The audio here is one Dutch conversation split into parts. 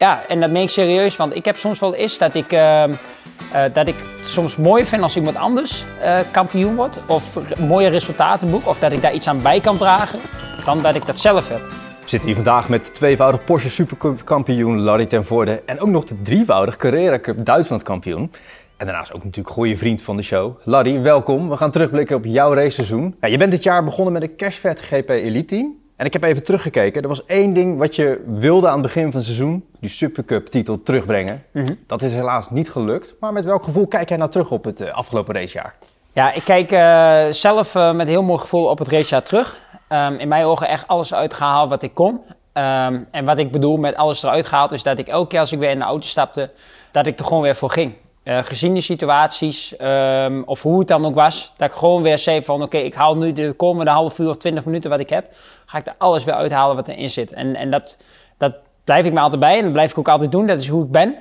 Ja, en dat meen ik serieus, want ik heb soms wel eens dat ik, uh, uh, dat ik soms mooi vind als iemand anders uh, kampioen wordt. Of mooie resultaten boek, of dat ik daar iets aan bij kan dragen, dan dat ik dat zelf heb. We zitten hier vandaag met tweevoudig Porsche Supercup kampioen Larry ten Voorde. En ook nog de drievoudig Carrera Cup Duitsland kampioen. En daarnaast ook natuurlijk goede vriend van de show. Larry, welkom. We gaan terugblikken op jouw raceseizoen. Ja, je bent dit jaar begonnen met een Cashvet GP Elite Team. En ik heb even teruggekeken. Er was één ding wat je wilde aan het begin van het seizoen. Die Supercup titel terugbrengen. Mhm. Dat is helaas niet gelukt. Maar met welk gevoel kijk jij nou terug op het uh, afgelopen racejaar? Ja, ik kijk uh, zelf uh, met heel mooi gevoel op het racejaar terug. Um, in mijn ogen echt alles uitgehaald wat ik kon. Um, en wat ik bedoel met alles eruit gehaald is dat ik elke keer als ik weer in de auto stapte, dat ik er gewoon weer voor ging. Uh, gezien de situaties, um, of hoe het dan ook was, dat ik gewoon weer zei van oké, ik haal nu de komende half uur of twintig minuten wat ik heb, ga ik er alles weer uithalen wat erin zit. En, en dat, dat blijf ik me altijd bij en dat blijf ik ook altijd doen, dat is hoe ik ben.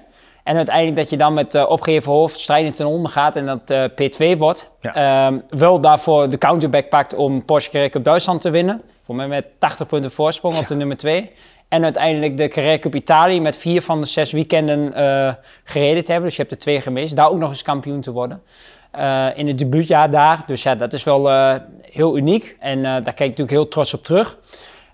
En uiteindelijk dat je dan met uh, opgeheven hoofd strijdend ten onder gaat en dat uh, P2 wordt. Ja. Um, wel daarvoor de counterback pakt om Porsche Carrera Cup Duitsland te winnen. Voor mij met 80 punten voorsprong ja. op de nummer 2. En uiteindelijk de Carrera Cup Italië met vier van de zes weekenden uh, gereden te hebben. Dus je hebt er twee gemist. Daar ook nog eens kampioen te worden. In het debuutjaar daar. Dus ja, dat is wel heel uniek. En daar kijk ik natuurlijk heel trots op terug.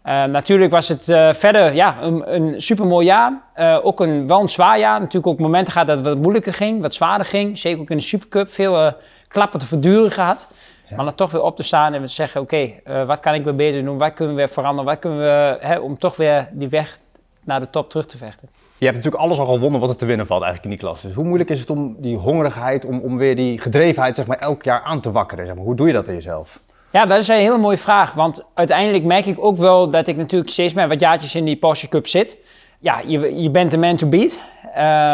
Natuurlijk was het verder ja, een, een supermooi jaar. ook een, wel een zwaar jaar. Natuurlijk ook momenten gehad dat het wat moeilijker ging. Wat zwaarder ging. Zeker ook in de Supercup. Veel klappen te verduren gehad. Ja. Maar dan toch weer op te staan en te zeggen: Oké, okay, wat kan ik weer beter doen? Wat kunnen we weer veranderen? Wat kunnen we hè, om toch weer die weg naar de top terug te vechten? Je hebt natuurlijk alles al gewonnen wat er te winnen valt eigenlijk in die klas. Dus hoe moeilijk is het om die hongerigheid, om, om weer die gedrevenheid zeg maar, elk jaar aan te wakkeren? Zeg maar. Hoe doe je dat in jezelf? Ja, dat is een hele mooie vraag. Want uiteindelijk merk ik ook wel dat ik natuurlijk steeds meer wat jaartjes in die Porsche Cup zit. Ja, je, je bent de man to beat.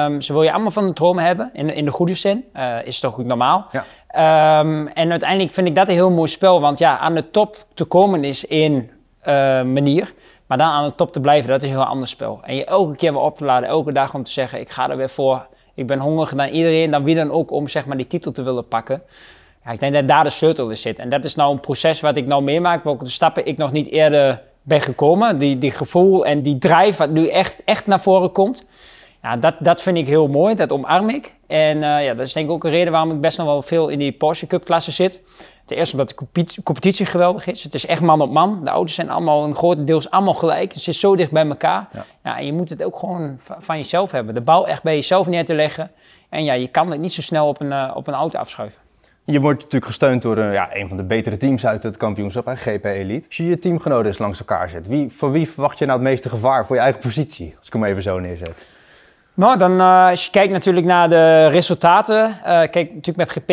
Um, ze wil je allemaal van de droom hebben, in, in de goede zin. Uh, is toch goed normaal. Ja. Um, en uiteindelijk vind ik dat een heel mooi spel. Want ja, aan de top te komen is één uh, manier. Maar dan aan de top te blijven, dat is een heel ander spel. En je elke keer weer op te laden, elke dag om te zeggen... ik ga er weer voor, ik ben hongeriger dan iedereen... dan wie dan ook om zeg maar, die titel te willen pakken. Ja, ik denk dat daar de sleutel in zit. En dat is nou een proces wat ik nou meemaak... welke stappen ik nog niet eerder ben gekomen. Die, die gevoel en die drive wat nu echt, echt naar voren komt... Ja, dat, dat vind ik heel mooi, dat omarm ik. En uh, ja, dat is denk ik ook een reden waarom ik best nog wel veel in die Porsche Cup klasse zit. Ten eerste omdat de competitie, competitie geweldig is. Het is echt man op man. De auto's zijn allemaal een grotendeels allemaal gelijk. Het zit zo dicht bij elkaar. Ja. Ja, en je moet het ook gewoon van jezelf hebben. De bouw echt bij jezelf neer te leggen. En ja, je kan het niet zo snel op een, uh, op een auto afschuiven. Je wordt natuurlijk gesteund door ja, een van de betere teams uit het kampioenschap, hè, GP Elite. Als je je teamgenoten langs elkaar zet, wie, voor wie verwacht je nou het meeste gevaar voor je eigen positie? Als ik hem even zo neerzet. Nou, dan uh, als je kijkt natuurlijk naar de resultaten. Uh, kijk, natuurlijk met GP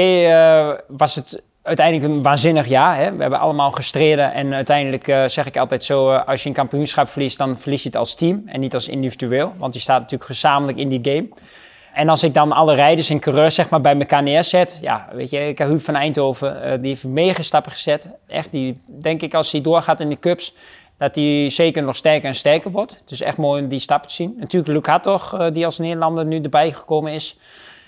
was het uiteindelijk een waanzinnig jaar. Hè? We hebben allemaal gestreden en uiteindelijk zeg ik altijd zo... als je een kampioenschap verliest, dan verlies je het als team en niet als individueel. Want je staat natuurlijk gezamenlijk in die game. En als ik dan alle rijders en coureurs zeg maar, bij elkaar neerzet... Ja, weet je, ik heb Huub van Eindhoven, die heeft mega stappen gezet. Echt, die, denk ik als hij doorgaat in de cups dat hij zeker nog sterker en sterker wordt. Het is echt mooi om die stappen te zien. Natuurlijk Luc Hartog, die als Nederlander nu erbij gekomen is.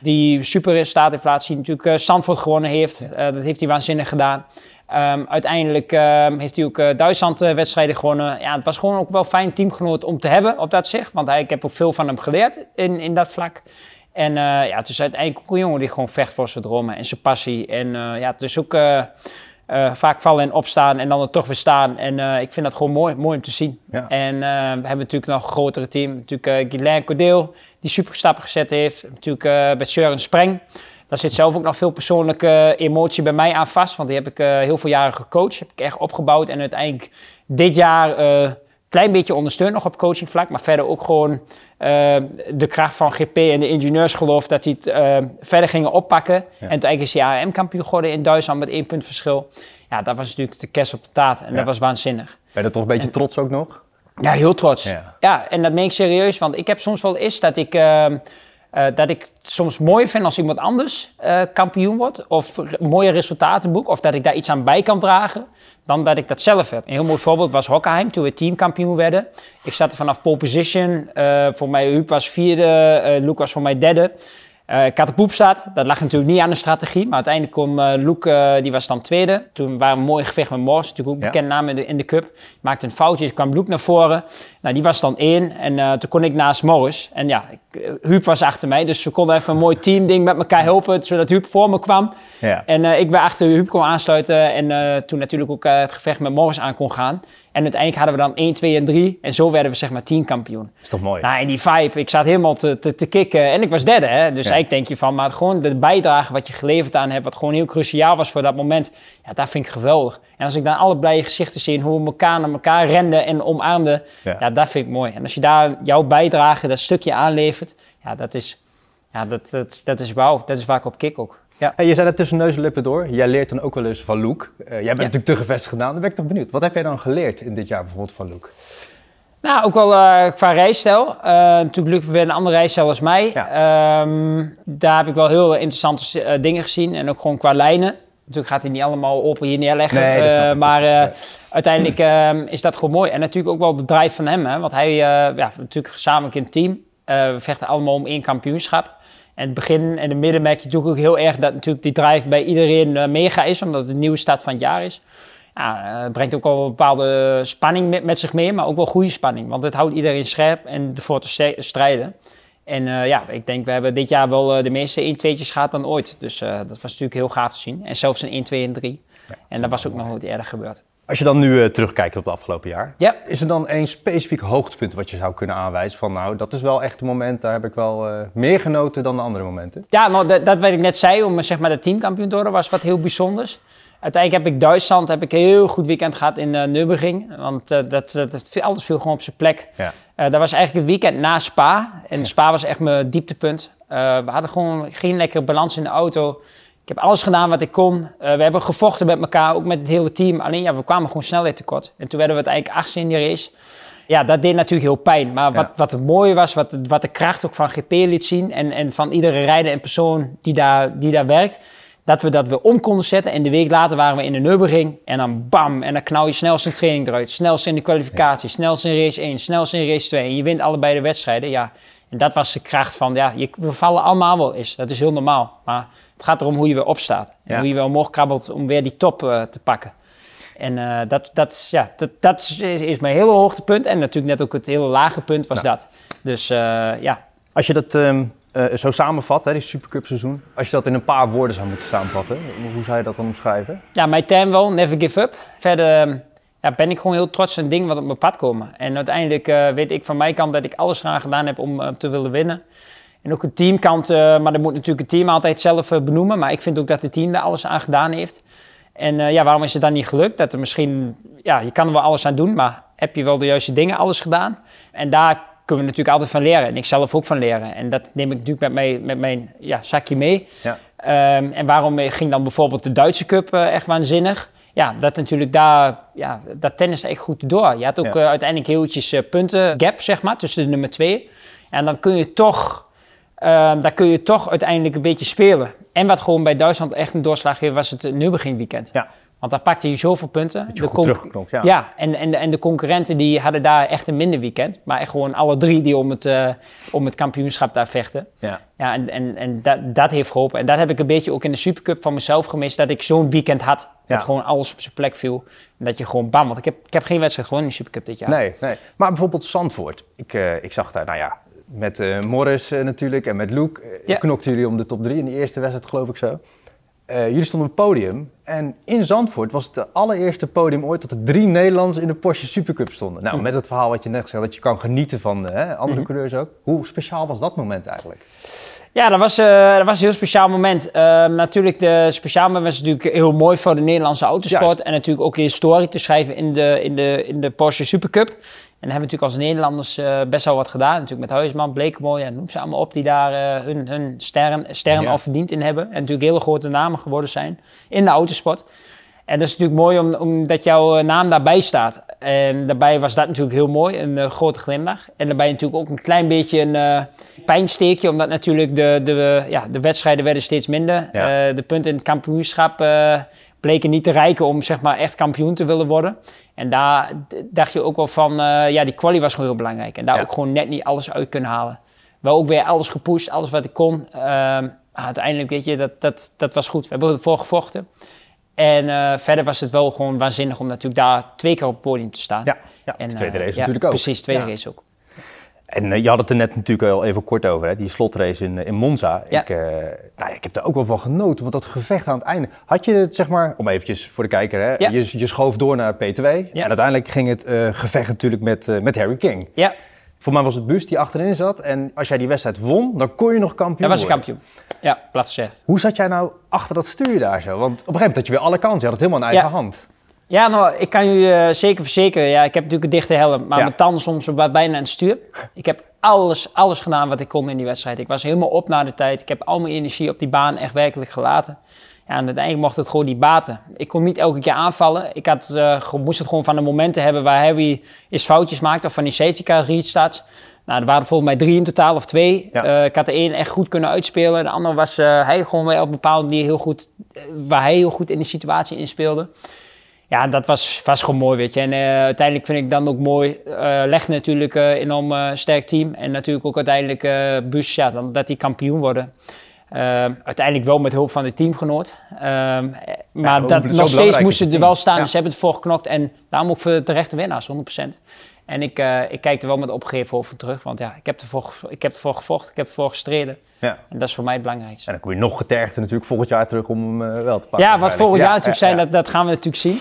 Die super zien. Natuurlijk uh, Zandvoort gewonnen heeft. Dat heeft hij waanzinnig gedaan. Um, uiteindelijk um, heeft hij ook Duitsland wedstrijden gewonnen. Ja, het was gewoon ook wel fijn teamgenoot om te hebben op dat zich. Want ik heb ook veel van hem geleerd in, in dat vlak. En ja, het is uiteindelijk ook een jongen die gewoon vecht voor zijn dromen en zijn passie. En ja, het is ook... Uh, vaak vallen en opstaan en dan er toch weer staan. En ik vind dat gewoon mooi, mooi om te zien. Ja. En we hebben natuurlijk nog een grotere team. Natuurlijk Guilain Cordeel, die super stappen gezet heeft. Natuurlijk bij Søren Spreng. Daar zit zelf ook nog veel persoonlijke emotie bij mij aan vast. Want die heb ik heel veel jaren gecoacht. Heb ik echt opgebouwd. En uiteindelijk dit jaar klein beetje ondersteund nog op coachingvlak. Maar verder ook gewoon de kracht van GP en de ingenieursgeloof dat die het uh, verder gingen oppakken. Ja. En toen eigenlijk is hij AM-kampioen geworden in Duitsland met één punt verschil. Ja, dat was natuurlijk de kerst op de taart en ja. dat was waanzinnig. Ben je er toch een beetje en, trots ook nog? Ja, heel trots. Ja. ja, en dat meen ik serieus, want ik heb soms wel eens dat ik... Uh, uh, dat ik het soms mooi vind als iemand anders uh, kampioen wordt. Of mooie resultaten boek. Of dat ik daar iets aan bij kan dragen. Dan dat ik dat zelf heb. Een heel mooi voorbeeld was Hockenheim toen we teamkampioen werden. Ik zat er vanaf pole position. Uh, voor mij Huub was vierde. Luc was voor mij derde. Uh, ik had de poepstaat. Dat lag natuurlijk niet aan de strategie. Maar uiteindelijk kon uh, Luke, uh, die was dan tweede. Toen waren we een mooi gevecht met Morris. Natuurlijk ook bekend naam in de, in de cup. Maakte een foutje, dus kwam Luke naar voren. Nou, die was dan één. En toen kon ik naast Morris. En ja, ik, Huub was achter mij. Dus we konden even een mooi teamding met elkaar helpen. Zodat Huub voor me kwam. Ja. En ik weer achter Huub kon aansluiten. En toen natuurlijk ook het gevecht met Morris aan kon gaan. En uiteindelijk hadden we dan 1, 2 en 3. En zo werden we zeg maar teamkampioen. Is toch mooi? Nou, en die vibe, ik zat helemaal te, te, te kicken. En ik was derde, hè. Dus eigenlijk denk je van, maar gewoon de bijdrage wat je geleverd aan hebt... wat gewoon heel cruciaal was voor dat moment... ja, dat vind ik geweldig. En als ik dan alle blije gezichten zie... hoe we elkaar naar elkaar renden en omarmden... Ja. ja, dat vind ik mooi. En als je daar jouw bijdrage, dat stukje aanlevert... ja, dat is, ja, dat, dat, dat is wauw. Dat is waar ik op kik ook. Ja. je zei dat tussen neus en lippen door. Jij leert dan ook wel eens van Luke. Uh, jij bent natuurlijk te gevestigd gedaan. Dan ben ik toch benieuwd. Wat heb jij dan geleerd in dit jaar bijvoorbeeld van Luke? Nou, ook wel uh, qua rijstijl. Uh, natuurlijk Luc weer een andere rijstijl als mij. Ja. Um, daar heb ik wel heel interessante dingen gezien. En ook gewoon qua lijnen. Natuurlijk gaat hij niet allemaal open hier neerleggen. Nee, maar nee. uiteindelijk ehm, is dat gewoon mooi. En natuurlijk ook wel de drive van hem. Hè? Want hij, ja, natuurlijk gezamenlijk in het team. we vechten allemaal om één kampioenschap. En het begin en de midden merk je natuurlijk ook heel erg dat natuurlijk die drive bij iedereen uh, mega is, omdat het een nieuwe start van het jaar is. Ja, het brengt ook al een bepaalde spanning met, met, zich mee, maar ook wel goede spanning. Want het houdt iedereen scherp en ervoor te strijden. En uh, ja, ik denk we hebben dit jaar wel uh, de meeste 1 2tjes gehad dan ooit. Dus dat was natuurlijk heel gaaf te zien. En zelfs een 1, 2 en 3. Ja, en dat was ook nog nooit eerder gebeurd. Als je dan nu uh, terugkijkt op het afgelopen jaar, ja. is er dan één specifiek hoogtepunt wat je zou kunnen aanwijzen van nou, dat is wel echt een moment, daar heb ik wel uh, meer genoten dan de andere momenten? Ja, nou, dat, dat wat ik net zei, om zeg maar de teamkampioen te worden, was wat heel bijzonders. Uiteindelijk heb ik Duitsland heb ik een heel goed weekend gehad in uh, Nürburgring, want dat, dat, dat, alles viel gewoon op zijn plek. Ja. dat was eigenlijk het weekend na Spa en Spa was echt mijn dieptepunt. we hadden gewoon geen lekkere balans in de auto. Ik heb alles gedaan wat ik kon. Uh, we hebben gevochten met elkaar, ook met het hele team. Alleen ja, we kwamen gewoon snelheid tekort. En toen werden we het eigenlijk achtste in die race. Ja, dat deed natuurlijk heel pijn. Maar wat, wat het mooie was, wat, wat de kracht ook van GP liet zien... en, en van iedere rijder en persoon die daar, die daar werkt... dat we dat weer om konden zetten. En de week later waren we in de Nürburgring. En dan bam, en dan knal je snelst een training eruit. Snelst in de kwalificatie, ja. snelst in race 1, snelst in race 2. En je wint allebei de wedstrijden, ja. En dat was de kracht van, ja, je, we vallen allemaal wel eens. Dat is heel normaal. Maar het gaat erom hoe je weer opstaat. En hoe je weer omhoog krabbelt om weer die top uh, te pakken. En uh, dat, dat, ja, dat, dat is, is, mijn hele hoogtepunt. En natuurlijk net ook het hele lage punt was dat. Dus uh, ja. Als je dat um, zo samenvat, hè, die Supercup seizoen. Als je dat in een paar woorden zou moeten samenvatten. Hoe zou je dat dan omschrijven? Ja, mijn term wel, never give up. Verder ehm, ja, ben ik gewoon heel trots op dingen wat op mijn pad komen. En uiteindelijk weet ik van mijn kant dat ik alles eraan gedaan heb om te willen winnen. En ook een teamkant, uh, maar dat moet natuurlijk het team altijd zelf uh, benoemen. Maar ik vind ook dat het team daar alles aan gedaan heeft. En uh, ja, waarom is het dan niet gelukt? Dat er misschien, ja, je kan er wel alles aan doen, maar heb je wel de juiste dingen alles gedaan? En daar kunnen we natuurlijk altijd van leren. En ik zelf ook van leren. En dat neem ik natuurlijk met, mij, met mijn ja, zakje mee. Ja. Um, en waarom ging dan bijvoorbeeld de Duitse Cup echt waanzinnig? Ja, dat natuurlijk daar, ja, dat tennis echt goed door. Je had ook ja. uiteindelijk heel punten gap, zeg maar, tussen de nummer twee. En dan kun je toch Uh, daar kun je toch uiteindelijk een beetje spelen. En wat gewoon bij Duitsland echt een doorslag was het nu begin weekend. Ja. Want daar pakte je zoveel punten. Je de ja. ja en, en, en de concurrenten die hadden daar echt een minder weekend. Maar echt gewoon alle drie die om het, uh, om het kampioenschap daar vechten. Ja, ja en, en, en dat, dat heeft geholpen. En dat heb ik een beetje ook in de Supercup van mezelf gemist. Dat ik zo'n weekend had. Dat gewoon alles op zijn plek viel. En dat je gewoon bam. Want ik heb, ik heb geen wedstrijd gewonnen in de Supercup dit jaar. Nee, nee. Maar bijvoorbeeld Zandvoort. Ik, uh, ik zag daar, nou ja, met uh, Morris uh, natuurlijk en met Luke. Ja. knokten jullie om de top 3 in de eerste wedstrijd, geloof ik zo. jullie stonden op het podium en in Zandvoort was het de allereerste podium ooit dat er drie Nederlanders in de Porsche Supercup stonden. Nou, hm. met het verhaal wat je net gezegd dat je kan genieten van andere mm coureurs ook. Hoe speciaal was dat moment eigenlijk? Ja, dat was, dat was een heel speciaal moment. Ehm, natuurlijk, de speciaal moment was natuurlijk heel mooi voor de Nederlandse autosport. Juist. En natuurlijk ook historie te schrijven in de, in de, in de Porsche Supercup. En hebben we natuurlijk als Nederlanders uh, best wel wat gedaan. Natuurlijk met Huisman, Blekemooi en noem ze allemaal op die daar uh, hun, hun sterren, sterren ja. al verdiend in hebben. En natuurlijk hele grote namen geworden zijn in de autosport. En dat is natuurlijk mooi om, omdat jouw eh, naam daarbij staat. En daarbij was dat natuurlijk heel mooi, een uh, grote glimlach. En daarbij natuurlijk ook een klein beetje een pijnsteekje, omdat natuurlijk de, de, ja, de wedstrijden werden steeds minder. Ja. de punten in het kampioenschap bleken niet te rijken om zeg maar, echt kampioen te willen worden. En daar dacht je ook wel van, uh, ja, die quali was gewoon heel belangrijk. En daar ook gewoon net niet alles uit kunnen halen. wel ook weer alles gepusht, alles wat ik kon. Ehm, uiteindelijk, weet je, dat, dat, dat was goed. We hebben ervoor gevochten. En uh, verder was het wel gewoon waanzinnig om natuurlijk daar twee keer op het podium te staan. Ja, ja en, de tweede uh, race ja, natuurlijk ook. Precies, tweede race ook. En eh, je had het er net natuurlijk al even kort over, hè? die slotrace in, in Monza. Ja. Ik, eh, nou, ik heb er ook wel van genoten, want dat gevecht aan het einde. Had je het, zeg maar, om eventjes voor de kijker, hè? Ja. Je, je schoof door naar P2. En uiteindelijk ging het eh, gevecht natuurlijk met, eh, met Harry King. Ja, Voor mij was het Bus die achterin zat. En als jij die wedstrijd won, dan kon je nog kampioen dat was worden. kampioen. Ja, gezegd. Hoe zat jij nou achter dat stuur daar zo? Want op een gegeven moment had je weer alle kansen. Je had het helemaal in eigen Ja. hand. Ja, nou, ik kan je eh, zeker verzekeren. Ja, ik heb natuurlijk een dichte helm, maar Ja. mijn tanden soms bijna aan het stuur. Ik heb alles, alles gedaan wat ik kon in die wedstrijd. Ik was helemaal op na de tijd. Ik heb al mijn energie op die baan echt werkelijk gelaten. Ja, en uiteindelijk mocht het gewoon die baten. Ik kon niet elke keer aanvallen. Ik had, ge- moest het gewoon van de momenten hebben waar Harry eens foutjes maakte of van die safety car restarts. Nou, er waren volgens mij drie in totaal of twee. Ja. Eh, ik had de één echt goed kunnen uitspelen. De andere was hij gewoon weer op een bepaalde manier heel goed, waar hij heel goed in de situatie inspeelde. Ja, dat was, was gewoon mooi, weet je. En eh, uiteindelijk vind ik dan ook mooi, eh Leg natuurlijk een enorm eh, sterk team. En natuurlijk ook uiteindelijk Bus, ja, dan, dat die kampioen worden. Eh, uiteindelijk wel met hulp van de teamgenoot. Ehm, eh, maar dat, nog steeds moesten ze er wel staan, Ja. dus ze hebben het voor geknokt. En daarom ook voor de terechte winnaars, 100%. En ik, eh, ik kijk er wel met opgegeven over terug, want ja, ik heb ervoor, ik heb ervoor gevochten, ik heb ervoor gestreden. Ja. En dat is voor mij het belangrijkste. En dan kom je nog getergd natuurlijk volgend jaar terug om hem eh, wel te pakken. Ja, wat volgend Ja, jaar natuurlijk zijn. Dat, dat gaan we natuurlijk zien.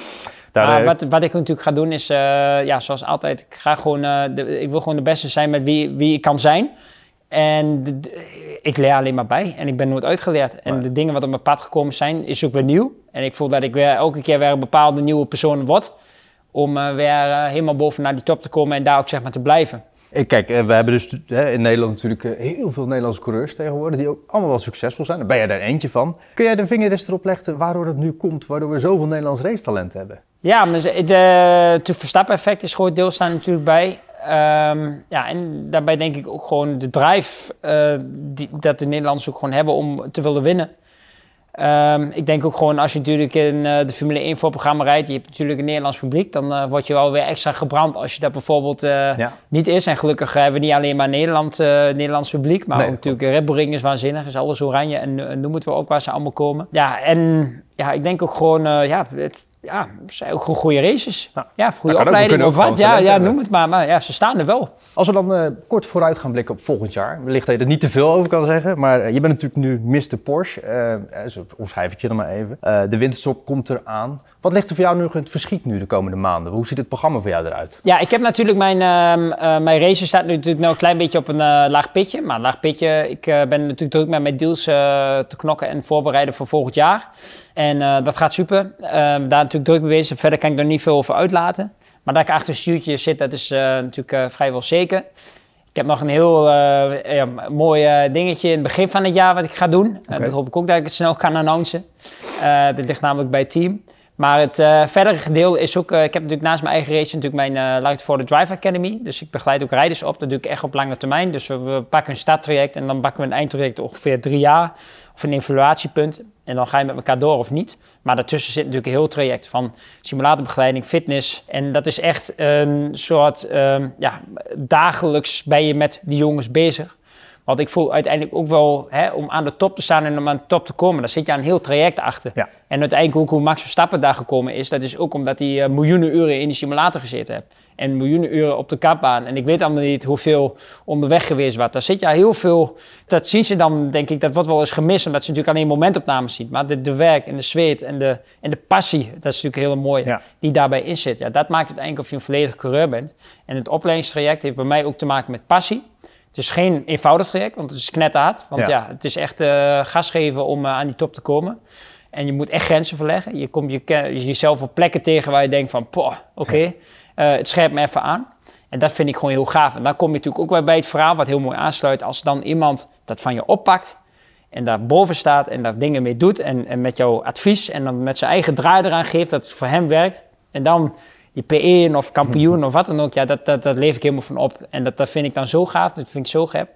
Maar eh, wat, wat ik natuurlijk ga doen is, ja, zoals altijd, ik, ga gewoon, de, ik wil gewoon de beste zijn met wie, wie ik kan zijn. En de- de- ik leer alleen maar bij en ik ben nooit uitgeleerd. En de dingen wat op mijn pad gekomen zijn, is ook weer nieuw. En ik voel dat ik weer elke keer weer een bepaalde nieuwe persoon word. Om eh, weer eh, helemaal bovenaan die top te komen en daar ook zeg maar te blijven. Kijk, eh, we hebben dus in Nederland natuurlijk heel veel Nederlandse coureurs tegenwoordig die ook allemaal wel succesvol zijn. Daar ben jij daar eentje van. Kun jij de vinger eens erop leggen waardoor dat nu komt, waardoor we zoveel Nederlands racetalent hebben? Ja, maar het Verstappen-effect is gewoon deels daar natuurlijk bij. Ehm, ja, en daarbij denk ik ook gewoon de drive die, dat de Nederlanders ook gewoon hebben om te willen winnen. Ehm, ik denk ook gewoon als je natuurlijk in eh, de Formule 1 voorprogramma rijdt, je hebt natuurlijk een Nederlands publiek, dan eh, word je wel weer extra gebrand als je dat bijvoorbeeld eh, Ja. niet is. En gelukkig hebben we niet alleen maar Nederland, Nederlands publiek, maar Nee, ook natuurlijk Red Bull Ring is waanzinnig, is alles oranje en noem het wel ook waar ze allemaal komen. Ja, en ja, ik denk ook gewoon, ja, het, ja, zijn ook goede races. Ja. Goede opleiding of wat. Ja, ja, noem het maar. Maar ja, ze staan er wel. Als we dan eh, kort vooruit gaan blikken op volgend jaar, wellicht dat je er niet te veel over kan zeggen, maar eh, je bent natuurlijk nu Mr. Porsche, zo omschrijf ik je dan maar even. De winterstop komt eraan. Wat ligt er voor jou nu in het verschiet nu de komende maanden? Hoe ziet het programma voor jou eruit? Ja, ik heb natuurlijk mijn, eh, mijn race staat nu natuurlijk nou een klein beetje op een eh, laag pitje. Maar een laag pitje, ik eh, ben natuurlijk druk met mijn deals te knokken en voorbereiden voor volgend jaar. En dat gaat super. Ehm, daar natuurlijk druk mee bezig. Verder kan ik er niet veel over uitlaten. Maar dat ik achter een stuurtje zit, dat is natuurlijk vrijwel zeker. Ik heb nog een heel ja, mooi dingetje in het begin van het jaar wat ik ga doen. Dat hoop ik ook dat ik het snel kan announcen. Dat ligt namelijk bij het team. Maar het eh, verdere gedeelte is ook... eh, ik heb natuurlijk naast mijn eigen race natuurlijk mijn eh Light for the Drive Academy. Dus ik begeleid ook rijders op. Dat doe ik echt op lange termijn. Dus we, pakken een starttraject en dan pakken we een eindtraject ongeveer drie jaar. Of een evaluatiepunt. En dan ga je met elkaar door of niet. Maar daartussen zit natuurlijk een heel traject van simulatorbegeleiding, fitness. En dat is echt een soort... ehm, ja, dagelijks ben je met die jongens bezig. Want ik voel uiteindelijk ook wel, hè, om aan de top te staan en om aan de top te komen, daar zit je aan een heel traject achter. Ja. En uiteindelijk ook hoe Max Verstappen daar gekomen is, dat is ook omdat hij eh, miljoenen uren in die simulator gezeten heeft. En miljoenen uren op de kapbaan. En ik weet allemaal niet hoeveel onderweg geweest was. Daar zit ja heel veel, dat zien ze dan, denk ik, dat wordt wel eens gemist, omdat ze natuurlijk alleen momentopnames zien. Maar de, de werk en de zweet en de, en de passie, dat is natuurlijk mooie, Ja. die daarbij in zit. Ja, dat maakt uiteindelijk of je een volledig coureur bent. En het opleidingstraject heeft bij mij ook te maken met passie. Het is geen eenvoudig traject, want het is knetterhard. Want Ja. ja, het is echt eh, gas geven om eh, aan die top te komen. En je moet echt grenzen verleggen. Je komt je, jezelf op plekken tegen waar je denkt van, poh, oké, eh, het scherpt me even aan. En dat vind ik gewoon heel gaaf. En dan kom je natuurlijk ook weer bij het verhaal, wat heel mooi aansluit. Als dan iemand dat van je oppakt en daar boven staat en daar dingen mee doet. En, en met jouw advies en dan met zijn eigen draai eraan geeft dat het voor hem werkt. En dan je P1 of kampioen of wat dan ook, ja, dat, dat, dat leef ik helemaal van op. En dat, dat vind ik dan zo gaaf, dat vind ik zo gek.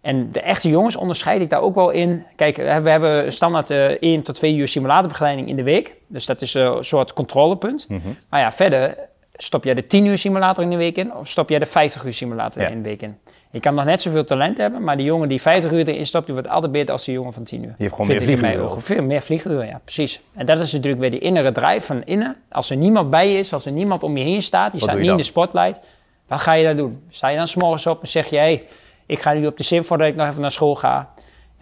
En de echte jongens onderscheid ik daar ook wel in. Kijk, we hebben standaard eh 1 tot 2 uur simulatorbegeleiding in de week. Dus dat is eh, een soort controlepunt. Mhm. Maar ja, verder stop jij de 10 uur simulator in de week in of stop jij de 50 uur simulator Ja. in de week in. Je kan nog net zoveel talent hebben, maar die jongen die 50 uur erin stopt, die wordt altijd beter als die jongen van 10 uur. Je hebt gewoon meer ogen. Veel meer vlieguren, ja, precies. En dat is natuurlijk weer die innere drive van innen. Als er niemand bij je is, als er niemand om je heen staat, je Wat staat niet in de spotlight, wat ga je dan doen? Sta je dan s'morgens op en zeg je, hé, hey, ik ga nu op de sim voordat ik nog even naar school ga.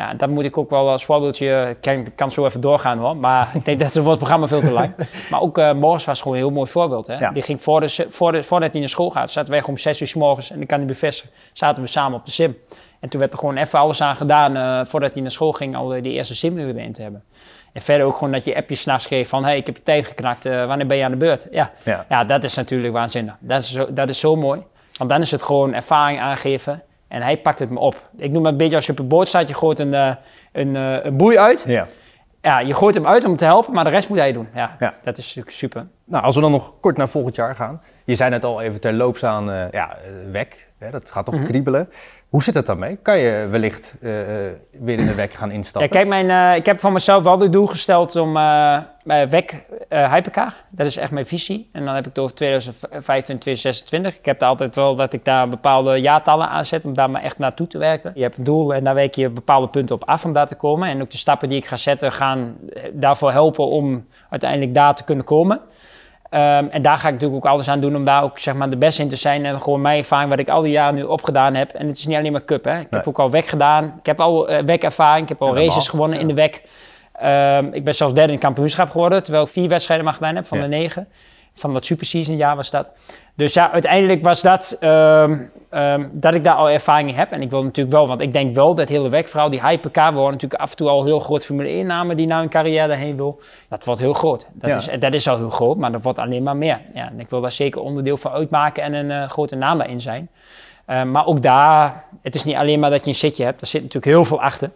Ja, dat moet ik ook wel als voorbeeldje, ik kan, zo even doorgaan hoor, maar ik denk dat het wordt het programma veel te lang. Maar ook eh morgens was gewoon een heel mooi voorbeeld. Hè? Ja. Die ging voor de, voor de, voordat hij naar school gaat, zaten wij om 6 uur s morgens en ik kan niet bevestigen, zaten we samen op de sim. En toen werd er gewoon even alles aan gedaan eh, voordat hij naar school ging, al die eerste simuren erin te hebben. En verder ook gewoon dat je appjes s'nachts geeft van, hey, ik heb je tijd geknakt, eh, wanneer ben je aan de beurt? Ja, Ja. ja, dat is natuurlijk waanzinnig. Dat is, zo, dat is zo mooi. Want dan is het gewoon ervaring aangeven en hij pakt het me op. Ik noem het een beetje als je op een boot staat, je gooit een, eh, een, eh, een boei uit. Ja. Ja, je gooit hem uit om te helpen, maar de rest moet hij doen. Ja, Ja. dat is natuurlijk super. Nou, als we dan nog kort naar volgend jaar gaan. Je zei net al even terloops aan, eh ja, WEC. Hè, dat gaat toch Mhm. kriebelen. Hoe zit het daarmee? Kan je wellicht eh, weer in de WEC gaan Ja, instappen? kijk, mijn, eh, ik heb voor mezelf wel het doel gesteld om eh bij WEC Hypercar, dat is echt mijn visie. En dan heb ik over 2025, 2026. Ik heb daar altijd wel dat ik daar bepaalde jaartallen aan zet om daar maar echt naartoe te werken. Je hebt een doel en daar werk je bepaalde punten op af om daar te komen. En ook de stappen die ik ga zetten gaan daarvoor helpen om uiteindelijk daar te kunnen komen. Ehm, en daar ga ik natuurlijk ook alles aan doen om daar ook zeg maar, de beste in te zijn. En gewoon mijn ervaring wat ik al die jaren nu opgedaan heb. En het is niet alleen maar cup. Hè. Ik Nee. heb ook al WEC gedaan. Ik heb al WEC-ervaring. Ik heb al races gewonnen in de WEC. Ehm, ik ben zelfs derde in het kampioenschap geworden. Terwijl ik vier wedstrijden maar gedaan heb van Ja. de negen. Van dat superseason jaar was dat. Dus ja, uiteindelijk was dat ehm, ehm, dat ik daar al ervaring in heb. En ik wil natuurlijk wel, want ik denk wel dat hele WEC-verhaal, die hypercar, we horen natuurlijk af en toe al heel groot Formule 1 namen die nou een carrière heen wil. Dat wordt heel groot. Dat, Ja. is, dat is al heel groot, maar dat wordt alleen maar meer. Ja, en ik wil daar zeker onderdeel van uitmaken en een eh, grote naam daarin zijn. Eh, maar ook daar, het is niet alleen maar dat je een zitje hebt, er zit natuurlijk heel veel achter.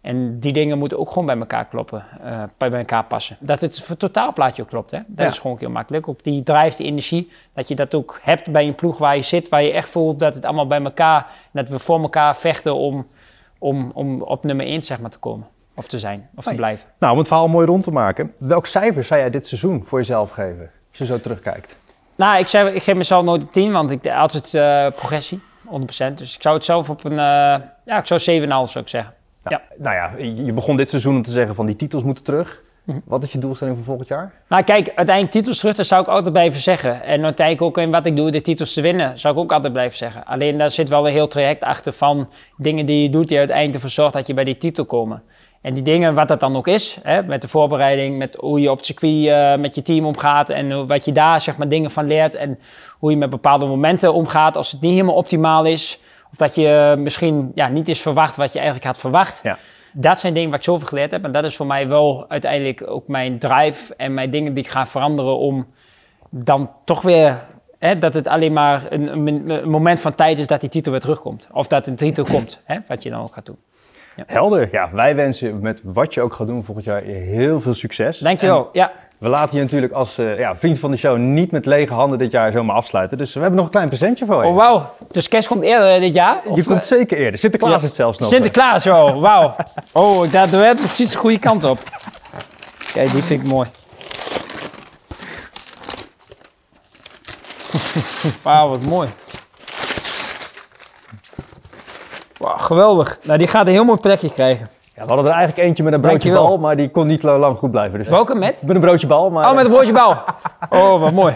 En die dingen moeten ook gewoon bij elkaar kloppen, eh, bij elkaar passen. Dat het voor totaalplaatje ook klopt, hè? dat Ja. is gewoon heel makkelijk. Ook die drive, die energie, dat je dat ook hebt bij een ploeg waar je zit, waar je echt voelt dat het allemaal bij elkaar, dat we voor elkaar vechten om, om, om op nummer 1 zeg maar, te komen. Of te zijn, of te Nee. blijven. Nou, om het verhaal mooi rond te maken. Welk cijfer zou jij dit seizoen voor jezelf geven? Als je zo terugkijkt. Nou, ik, ik geef mezelf nooit een 10, want ik altijd eh, progressie, 100%. Dus ik zou het zelf op een, eh, ja, ik zou 7,5 zou ik zeggen. Nou, nou ja, je begon dit seizoen om te zeggen van die titels moeten terug. Mhm. Wat is je doelstelling voor volgend jaar? Nou, kijk, uiteindelijk titels terug, dat zou ik altijd blijven zeggen. En uiteindelijk ook in wat ik doe, de titels te winnen, zou ik ook altijd blijven zeggen. Alleen daar zit wel een heel traject achter van dingen die je doet, die uiteindelijk ervoor zorgt dat je bij die titel komt. En die dingen, wat dat dan ook is, hè, met de voorbereiding, met hoe je op het circuit eh, met je team omgaat en wat je daar zeg maar dingen van leert en hoe je met bepaalde momenten omgaat als het niet helemaal optimaal is. Of dat je misschien ja, niet is verwacht wat je eigenlijk had verwacht. Ja. Dat zijn dingen waar ik zoveel geleerd heb. En dat is voor mij wel uiteindelijk ook mijn drive en mijn dingen die ik ga veranderen om dan toch weer... Hè, dat het alleen maar een, een, moment van tijd is dat die titel weer terugkomt. Of dat een titel komt, hè, wat je dan ook gaat doen. Helder. Ja, wij wensen met wat je ook gaat doen volgend jaar heel veel succes. Dankjewel. Ja. We laten je natuurlijk als eh, ja, vriend van de show niet met lege handen dit jaar zomaar afsluiten. Dus we hebben nog een klein presentje voor je. Oh, wauw. Dus kerst komt eerder dit jaar? je Of, komt eh, zeker eerder. Sinterklaas ja. is het zelfs nog. Sinterklaas, oh, wauw. Oh, dat doe precies de goede kant op. Kijk, die vind ik mooi. Wauw, wat mooi. Wauw, geweldig. Nou, die gaat een heel mooi plekje krijgen. Ja, we hadden er eigenlijk eentje met een broodje bal, maar die kon niet lang goed blijven. Dus Welke met? met een broodje bal, maar... Oh, met een broodje bal. Oh, wat mooi.